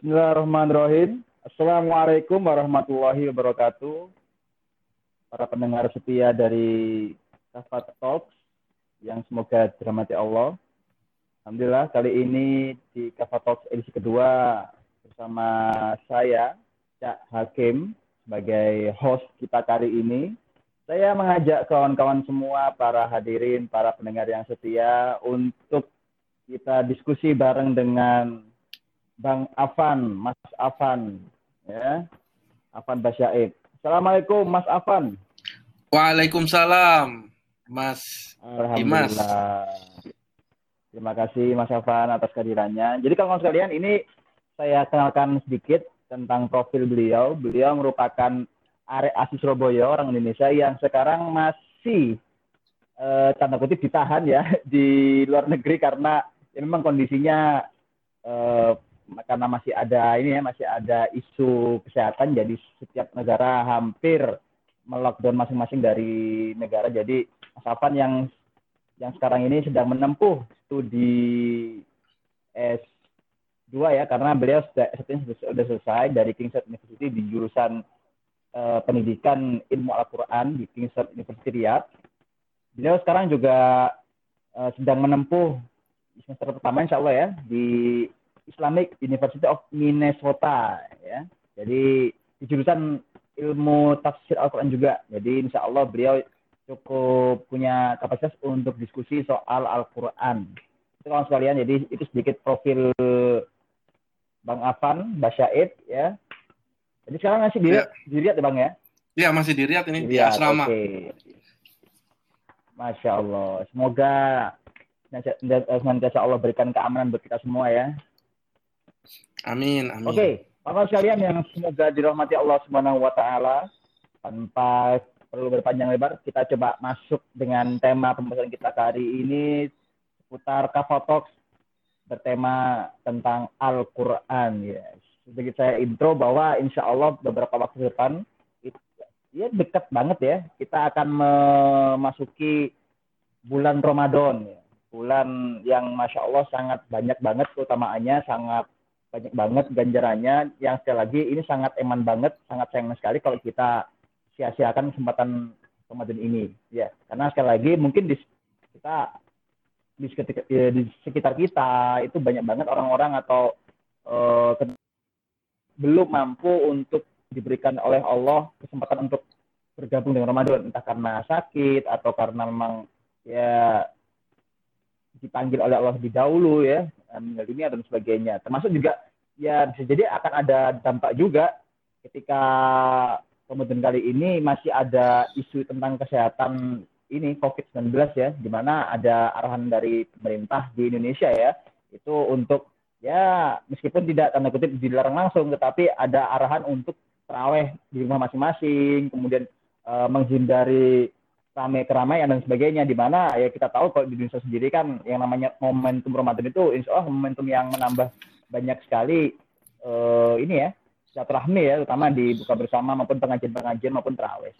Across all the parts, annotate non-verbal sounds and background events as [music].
Bismillahirrahmanirrahim. Assalamualaikum warahmatullahi wabarakatuh. Para pendengar setia dari Kafat Talks yang semoga dirahmati Allah. Alhamdulillah kali ini di Kafat Talks edisi kedua bersama saya Cak Hakim sebagai host kita kali ini. Saya mengajak kawan-kawan semua, para hadirin, para pendengar yang setia untuk kita diskusi bareng dengan Bang Afan, Mas Afan, ya, Afan Basyaib. Assalamualaikum, Mas Afan. Waalaikumsalam, Mas Dimas. Terima kasih Mas Afan atas kehadirannya. Jadi kalau sekalian ini saya kenalkan sedikit tentang profil beliau. Beliau merupakan arek asli Surabaya, orang Indonesia yang sekarang masih eh, tanda kutip ditahan ya [laughs] di luar negeri karena ya memang kondisinya eh, karena masih ada ini ya masih ada isu kesehatan jadi setiap negara hampir melockdown masing-masing dari negara jadi Mas Afan yang yang sekarang ini sedang menempuh studi S2 ya karena beliau sudah, sudah selesai dari Kingston University di jurusan uh, pendidikan ilmu Al-Qur'an di Kingston University Riyadh. Beliau sekarang juga uh, sedang menempuh semester pertama insya Allah ya di Islamic University of Minnesota ya. Jadi di jurusan ilmu tafsir Al-Quran juga. Jadi insya Allah beliau cukup punya kapasitas untuk diskusi soal Al-Quran. Itu kawan sekalian, jadi itu sedikit profil Bang Afan, Basyaid ya. Jadi sekarang masih dilihat, ya. dilihat ya Bang ya? Iya masih dilihat ini dilihat, di asrama. Okay. Masya Allah. Semoga senantiasa Allah berikan keamanan buat kita semua ya. Amin, amin. Oke, okay. Bapak sekalian yang semoga dirahmati Allah Subhanahu wa taala tanpa perlu berpanjang lebar, kita coba masuk dengan tema pembahasan kita hari ini seputar Kafotox bertema tentang Al-Qur'an ya. Sedikit saya intro bahwa insya Allah beberapa waktu depan ya dekat banget ya kita akan memasuki bulan Ramadan ya. bulan yang masya Allah sangat banyak banget keutamaannya sangat banyak banget ganjarannya. Yang sekali lagi ini sangat eman banget sangat sayang sekali kalau kita sia-siakan kesempatan Ramadan ini. Ya karena sekali lagi mungkin di kita di sekitar, ya, di sekitar kita itu banyak banget orang-orang atau uh, belum mampu untuk diberikan oleh Allah kesempatan untuk bergabung dengan Ramadan. Entah karena sakit atau karena memang ya dipanggil oleh Allah lebih dahulu ya meninggal dunia dan sebagainya. Termasuk juga ya bisa jadi akan ada dampak juga ketika kemudian kali ini masih ada isu tentang kesehatan ini COVID-19 ya, di mana ada arahan dari pemerintah di Indonesia ya, itu untuk ya meskipun tidak tanda kutip dilarang langsung, tetapi ada arahan untuk terawih di rumah masing-masing, kemudian e, menghindari ramai keramaian dan sebagainya di mana ya kita tahu kalau di Indonesia sendiri kan yang namanya momentum Ramadan itu insya Allah momentum yang menambah banyak sekali uh, ini ya silaturahmi ya terutama di buka bersama maupun pengajian-pengajian maupun terawih.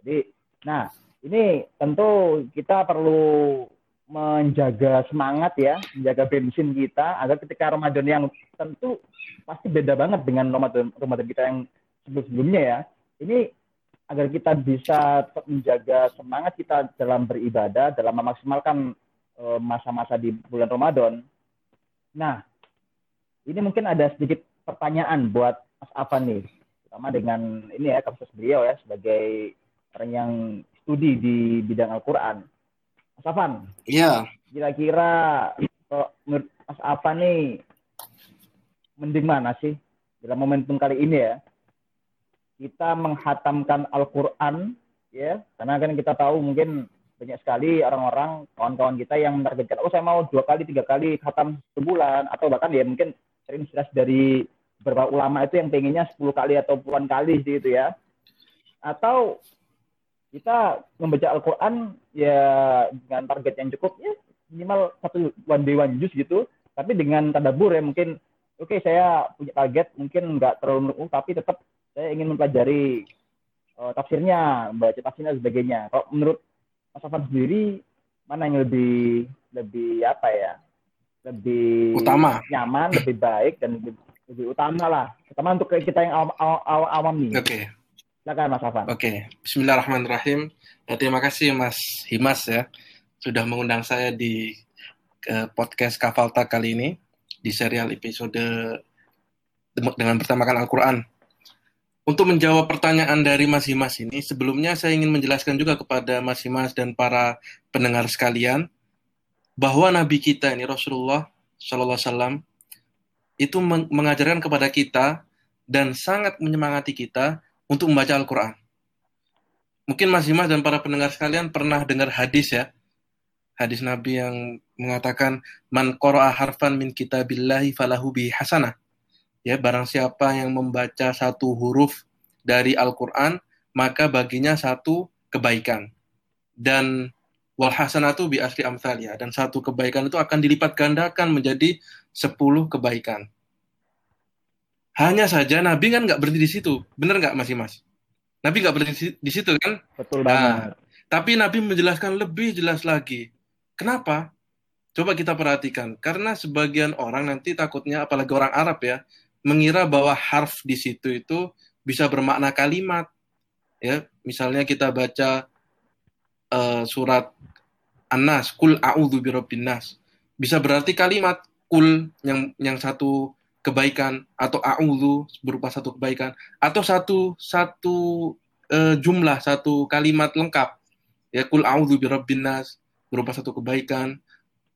Jadi nah ini tentu kita perlu menjaga semangat ya, menjaga bensin kita agar ketika Ramadan yang tentu pasti beda banget dengan Ramadan Ramadan kita yang sebelum-sebelumnya ya. Ini agar kita bisa tetap menjaga semangat kita dalam beribadah, dalam memaksimalkan eh, masa-masa di bulan Ramadan. Nah, ini mungkin ada sedikit pertanyaan buat Mas Afan nih, terutama dengan ini ya kapasitas beliau ya sebagai orang yang studi di bidang Al-Quran. Mas Afan, iya. Kira-kira menurut Mas Afan nih mending mana sih dalam momentum kali ini ya? Kita menghatamkan Al-Quran, ya, karena kan kita tahu mungkin banyak sekali orang-orang kawan-kawan kita yang menargetkan, oh saya mau dua kali, tiga kali khatam sebulan, atau bahkan ya mungkin terinspirasi dari beberapa ulama itu yang pengennya 10 kali atau puluhan kali gitu ya. Atau kita membaca Al-Quran ya dengan target yang cukup ya minimal satu one day one juice gitu, tapi dengan tadabur ya mungkin oke okay, saya punya target mungkin nggak terlalu tapi tetap saya ingin mempelajari uh, tafsirnya, membaca tafsirnya dan sebagainya. Kalau menurut Mas Afan sendiri mana yang lebih lebih apa ya? Lebih utama, nyaman, lebih baik dan lebih, lebih utama lah, terutama untuk kita yang awam, awam, awam nih. Oke. Okay. Silakan Mas Afan. Oke, okay. Bismillahirrahmanirrahim. Ya, terima kasih Mas Himas ya sudah mengundang saya di podcast Kafalta kali ini di serial episode dengan bertemakan Al-Quran. Untuk menjawab pertanyaan dari Mas Himas ini, sebelumnya saya ingin menjelaskan juga kepada Mas Himas dan para pendengar sekalian bahwa Nabi kita ini Rasulullah Shallallahu Alaihi Wasallam itu mengajarkan kepada kita dan sangat menyemangati kita untuk membaca Al-Quran. Mungkin Mas Himas dan para pendengar sekalian pernah dengar hadis ya, hadis Nabi yang mengatakan man qara'a harfan min kitabillahi falahu bi hasanah. Ya, barang siapa yang membaca satu huruf dari Al-Qur'an, maka baginya satu kebaikan. Dan wal hasanatu bi asli amsalia dan satu kebaikan itu akan dilipat gandakan menjadi sepuluh kebaikan. Hanya saja Nabi kan nggak berhenti di situ, benar nggak masih Mas? Nabi nggak berhenti di situ kan? Betul banget. Nah, tapi Nabi menjelaskan lebih jelas lagi. Kenapa? Coba kita perhatikan, karena sebagian orang nanti takutnya, apalagi orang Arab ya, mengira bahwa harf di situ itu bisa bermakna kalimat. Ya, misalnya kita baca uh, surat An-Nas, kul a'udzu birabbin nas. Bisa berarti kalimat kul yang yang satu kebaikan atau a'udzu berupa satu kebaikan atau satu satu uh, jumlah satu kalimat lengkap ya kul a'udzu birabbin nas berupa satu kebaikan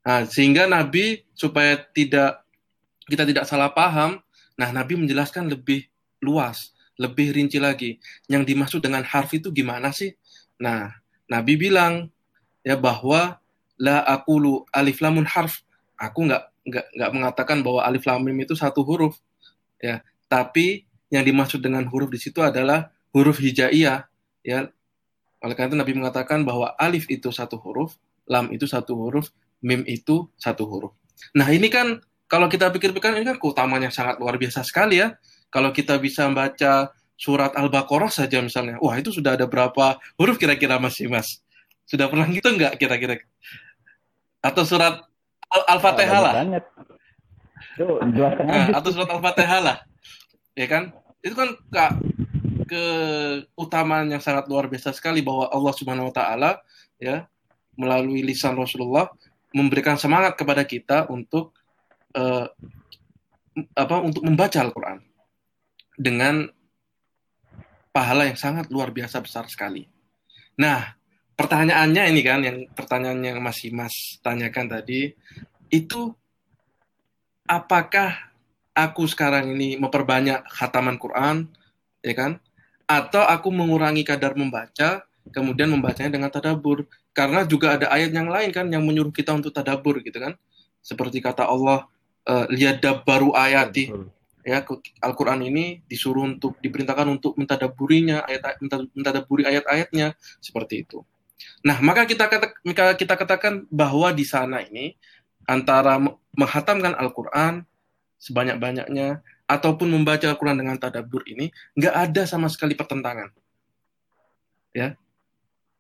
nah, sehingga nabi supaya tidak kita tidak salah paham nah nabi menjelaskan lebih luas lebih rinci lagi. Yang dimaksud dengan harf itu gimana sih? Nah nabi bilang ya bahwa la aqulu alif lamun harf. Aku nggak nggak nggak mengatakan bahwa alif lam mim itu satu huruf ya. Tapi yang dimaksud dengan huruf di situ adalah huruf hijaiyah ya. Oleh karena itu Nabi mengatakan bahwa alif itu satu huruf lam itu satu huruf mim itu satu huruf. Nah ini kan kalau kita pikir-pikir ini kan keutamanya sangat luar biasa sekali ya kalau kita bisa membaca surat al-baqarah saja misalnya wah itu sudah ada berapa huruf kira-kira masih mas sudah pernah gitu nggak kira-kira atau surat Al-Fatihah lah. Banget. Nah, atau surat Al-Fatihah lah. Ya kan? Itu kan kak keutamaan yang sangat luar biasa sekali bahwa Allah Subhanahu wa taala ya melalui lisan Rasulullah memberikan semangat kepada kita untuk uh, apa untuk membaca Al-Qur'an dengan pahala yang sangat luar biasa besar sekali. Nah, pertanyaannya ini kan yang pertanyaan yang masih Mas tanyakan tadi itu apakah aku sekarang ini memperbanyak khataman Quran ya kan? Atau aku mengurangi kadar membaca kemudian membacanya dengan tadabur. Karena juga ada ayat yang lain kan yang menyuruh kita untuk tadabur gitu kan. Seperti kata Allah uh, lihat baru ayati ya Al-Qur'an ini disuruh untuk diperintahkan untuk mentadaburinya ayat mentadaburi ayat-ayatnya seperti itu Nah, maka kita kata, kita katakan bahwa di sana ini antara menghatamkan Al-Qur'an sebanyak-banyaknya ataupun membaca Al-Qur'an dengan tadabbur ini nggak ada sama sekali pertentangan. Ya.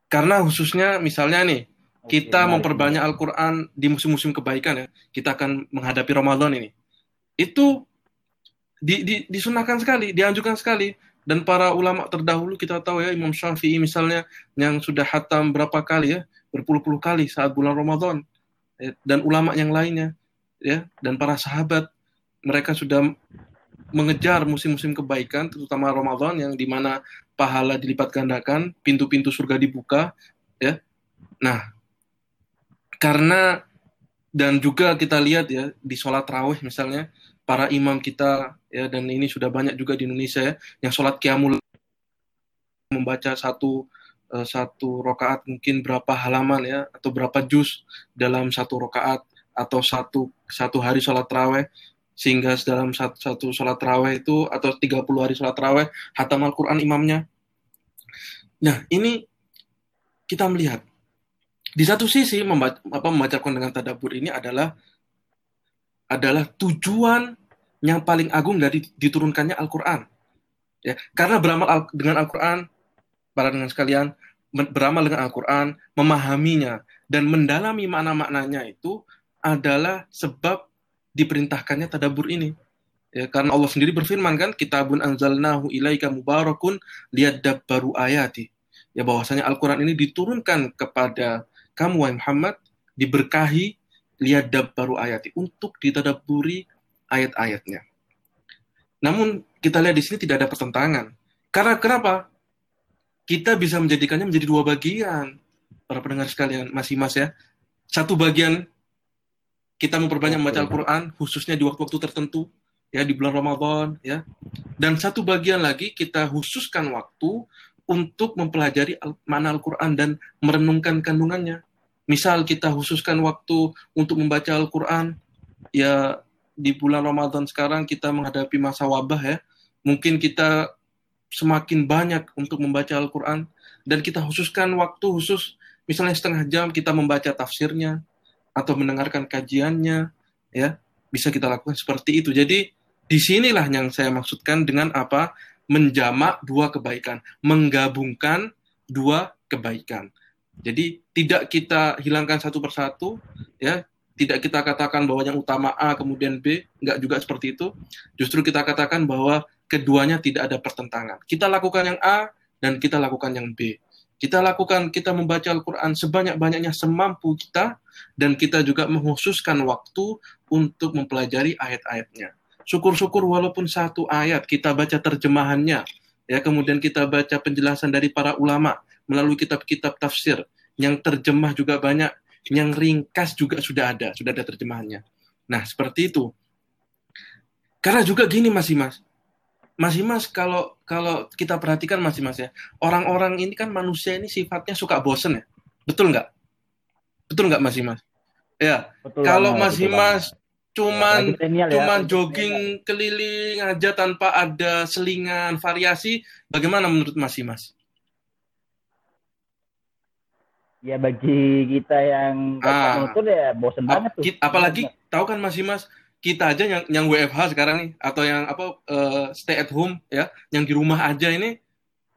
Karena khususnya misalnya nih, kita memperbanyak Al-Qur'an di musim-musim kebaikan ya. Kita akan menghadapi Ramadan ini. Itu di, di, disunahkan sekali, dianjurkan sekali dan para ulama terdahulu kita tahu ya Imam Syafi'i misalnya yang sudah hatam berapa kali ya berpuluh-puluh kali saat bulan Ramadan ya, dan ulama yang lainnya ya dan para sahabat mereka sudah mengejar musim-musim kebaikan terutama Ramadan yang di mana pahala dilipat gandakan pintu-pintu surga dibuka ya nah karena dan juga kita lihat ya di sholat rawih misalnya para imam kita ya dan ini sudah banyak juga di Indonesia ya yang sholat kiamul membaca satu uh, satu rokaat mungkin berapa halaman ya atau berapa juz dalam satu rokaat atau satu satu hari sholat raweh sehingga dalam satu, satu sholat raweh itu atau 30 hari sholat raweh hatam Al-Quran imamnya. Nah ini kita melihat di satu sisi membaca, apa, membacakan dengan tadabur ini adalah adalah tujuan yang paling agung dari diturunkannya Al-Quran. Ya, karena beramal al dengan Al-Quran, para dengan sekalian, beramal dengan Al-Quran, memahaminya, dan mendalami makna-maknanya itu adalah sebab diperintahkannya tadabur ini. Ya, karena Allah sendiri berfirman kan, kitabun anzalnahu ilaika mubarakun baru ayati. Ya bahwasanya Al-Qur'an ini diturunkan kepada kamu wahai Muhammad diberkahi baru ayati untuk ditadaburi ayat-ayatnya. Namun kita lihat di sini tidak ada pertentangan. Karena kenapa? Kita bisa menjadikannya menjadi dua bagian. Para pendengar sekalian, masih mas ya. Satu bagian kita memperbanyak membaca Al-Quran, khususnya di waktu-waktu tertentu ya di bulan Ramadan ya. Dan satu bagian lagi kita khususkan waktu untuk mempelajari mana Al-Qur'an dan merenungkan kandungannya. Misal kita khususkan waktu untuk membaca Al-Qur'an ya di bulan Ramadan sekarang kita menghadapi masa wabah ya. Mungkin kita semakin banyak untuk membaca Al-Qur'an dan kita khususkan waktu khusus misalnya setengah jam kita membaca tafsirnya atau mendengarkan kajiannya ya bisa kita lakukan seperti itu. Jadi Di sinilah yang saya maksudkan dengan apa? Menjamak dua kebaikan, menggabungkan dua kebaikan. Jadi tidak kita hilangkan satu persatu, ya, tidak kita katakan bahwa yang utama A kemudian B, enggak juga seperti itu. Justru kita katakan bahwa keduanya tidak ada pertentangan. Kita lakukan yang A dan kita lakukan yang B. Kita lakukan, kita membaca Al-Quran sebanyak-banyaknya semampu kita, dan kita juga menghususkan waktu untuk mempelajari ayat-ayatnya syukur-syukur walaupun satu ayat kita baca terjemahannya, ya kemudian kita baca penjelasan dari para ulama melalui kitab-kitab tafsir yang terjemah juga banyak, yang ringkas juga sudah ada, sudah ada terjemahannya. Nah seperti itu. Karena juga gini masih mas, masih mas kalau kalau kita perhatikan masih mas ya, orang-orang ini kan manusia ini sifatnya suka bosen ya, betul nggak? Betul nggak masih mas? Ya, betul kalau masih mas cuman ya, cuman ya, jogging keliling aja tanpa ada selingan variasi bagaimana menurut Mas Mas? Ya bagi kita yang ah, itu ya bosan banget tuh. Apalagi tahu kan Mas Mas kita aja yang yang WFH sekarang nih atau yang apa uh, stay at home ya, yang di rumah aja ini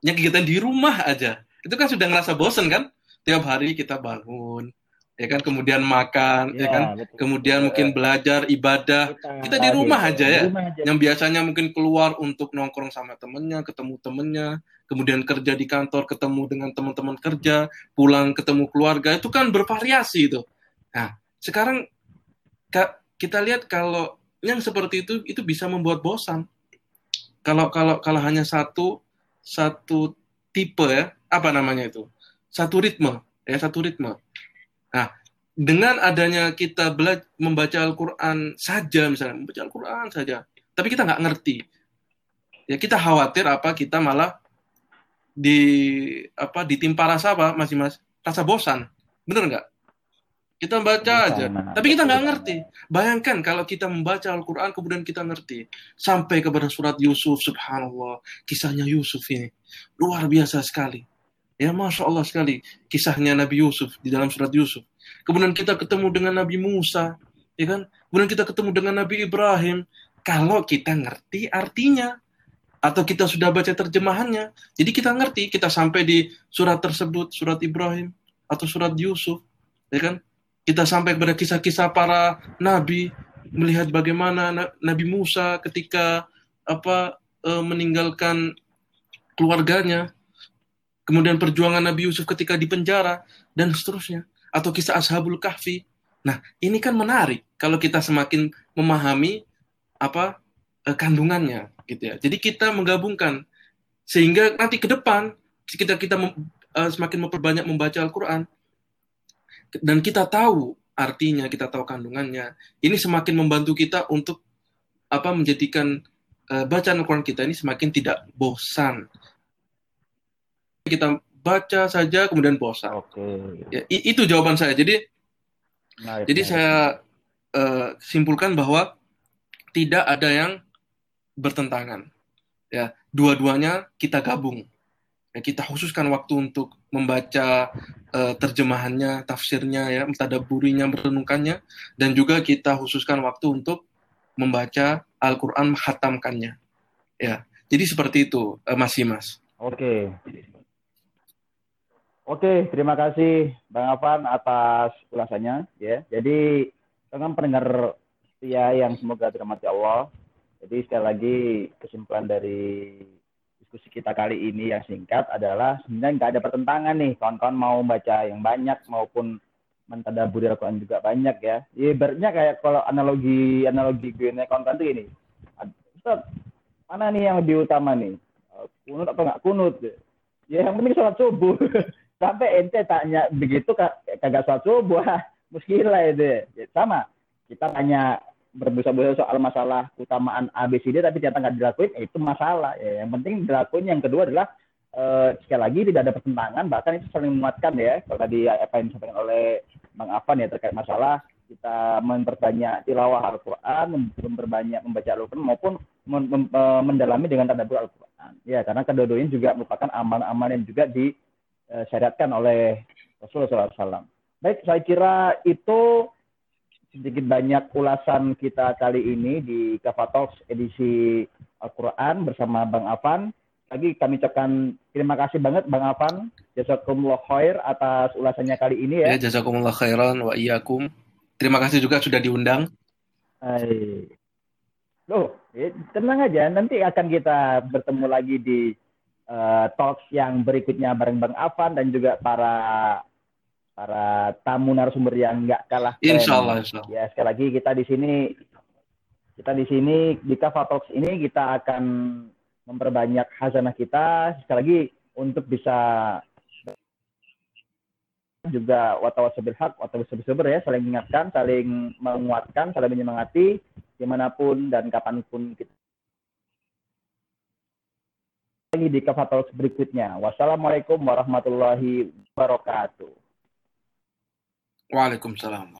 yang kegiatan di rumah aja. Itu kan sudah ngerasa bosan kan? Tiap hari kita bangun, ya kan kemudian makan ya, ya kan? betul. kemudian mungkin belajar ibadah. Kita, kita di rumah aja ya. rumah aja. yang biasanya mungkin keluar untuk nongkrong sama temennya ketemu temennya kemudian kerja di kantor ketemu dengan teman-teman kerja pulang ketemu keluarga itu kan bervariasi itu. Nah sekarang kita lihat kalau yang seperti itu itu bisa membuat bosan. Kalau kalau kalau hanya satu satu tipe ya apa namanya itu? Satu ritme ya satu ritme Nah, dengan adanya kita belajar membaca Al-Quran saja, misalnya membaca Al-Quran saja, tapi kita nggak ngerti, ya kita khawatir apa kita malah di apa ditimpa rasa apa masih mas rasa bosan, bener nggak? Kita baca aja, tapi kita nggak ngerti. Bayangkan kalau kita membaca Al-Quran kemudian kita ngerti. Sampai kepada surat Yusuf, Subhanallah, kisahnya Yusuf ini. Luar biasa sekali Ya Masya Allah sekali kisahnya Nabi Yusuf di dalam surat Yusuf. Kemudian kita ketemu dengan Nabi Musa, ya kan? Kemudian kita ketemu dengan Nabi Ibrahim. Kalau kita ngerti artinya, atau kita sudah baca terjemahannya, jadi kita ngerti, kita sampai di surat tersebut, surat Ibrahim atau surat Yusuf, ya kan? Kita sampai kepada kisah-kisah para nabi, melihat bagaimana Nabi Musa ketika apa e, meninggalkan keluarganya, kemudian perjuangan Nabi Yusuf ketika di penjara dan seterusnya atau kisah Ashabul Kahfi. Nah, ini kan menarik kalau kita semakin memahami apa eh, kandungannya gitu ya. Jadi kita menggabungkan sehingga nanti ke depan kita kita mem, eh, semakin memperbanyak membaca Al-Qur'an dan kita tahu artinya, kita tahu kandungannya. Ini semakin membantu kita untuk apa menjadikan uh, bacaan Al-Qur'an kita ini semakin tidak bosan kita baca saja kemudian bosan. Oke. Ya, itu jawaban saya. Jadi nah, jadi saya uh, simpulkan bahwa tidak ada yang bertentangan. Ya, dua-duanya kita gabung. Ya, kita khususkan waktu untuk membaca uh, terjemahannya, tafsirnya, ya, mentadaburinya, merenungkannya, dan juga kita khususkan waktu untuk membaca Al-Quran, menghatamkannya. Ya, jadi seperti itu, uh, Mas Himas. Oke. Oke, terima kasih Bang Afan atas ulasannya ya. Jadi dengan pendengar setia yang semoga dirahmati Allah, Jadi sekali lagi kesimpulan dari diskusi kita kali ini yang singkat adalah sebenarnya nggak ada pertentangan nih kawan-kawan mau baca yang banyak maupun mentadaburi Al-Quran juga banyak ya. Ya ibaratnya kayak kalau analogi analogi gue nih kawan-kawan tuh ini. Ustaz, mana nih yang lebih utama nih? Kunut apa nggak kunut? Ya yang penting sholat subuh. [laughs] Sampai ente tanya begitu kagak sholat [laughs] subuh, muskilah itu. Ya, sama. Kita tanya berbusa-busa soal masalah utamaan ABCD tapi ternyata nggak dilakuin ya itu masalah ya yang penting dilakuin yang kedua adalah uh, sekali lagi tidak ada pertentangan bahkan itu saling menguatkan ya kalau tadi apa yang disampaikan oleh Bang Afan ya terkait masalah kita memperbanyak tilawah Al-Quran, memperbanyak membaca Al-Quran maupun eh, mendalami dengan tadabbur Al-Quran. Ya, karena kedua-duanya juga merupakan amal-amal yang juga disyariatkan oleh Rasulullah SAW. Baik, saya kira itu sedikit banyak ulasan kita kali ini di Talks edisi Al-Quran bersama Bang Afan. Lagi kami ucapkan terima kasih banget Bang Afan. Jazakumullah khair atas ulasannya kali ini ya. Ya, jazakumullah khairan wa iyyakum. Terima kasih juga sudah diundang. Hai. Loh, ya, tenang aja. Nanti akan kita bertemu lagi di uh, talks yang berikutnya bareng Bang Afan dan juga para para tamu narasumber yang nggak kalah. Insya Allah, insya Allah. Ya sekali lagi kita di sini kita di sini di Kava Talks ini kita akan memperbanyak hazanah kita sekali lagi untuk bisa juga watawasabil hak, watawasabil sabar ya, saling mengingatkan, saling menguatkan, saling menyemangati di mana pun dan kapan pun kita lagi di Talks berikutnya. Wassalamualaikum warahmatullahi wabarakatuh. Waalaikumsalam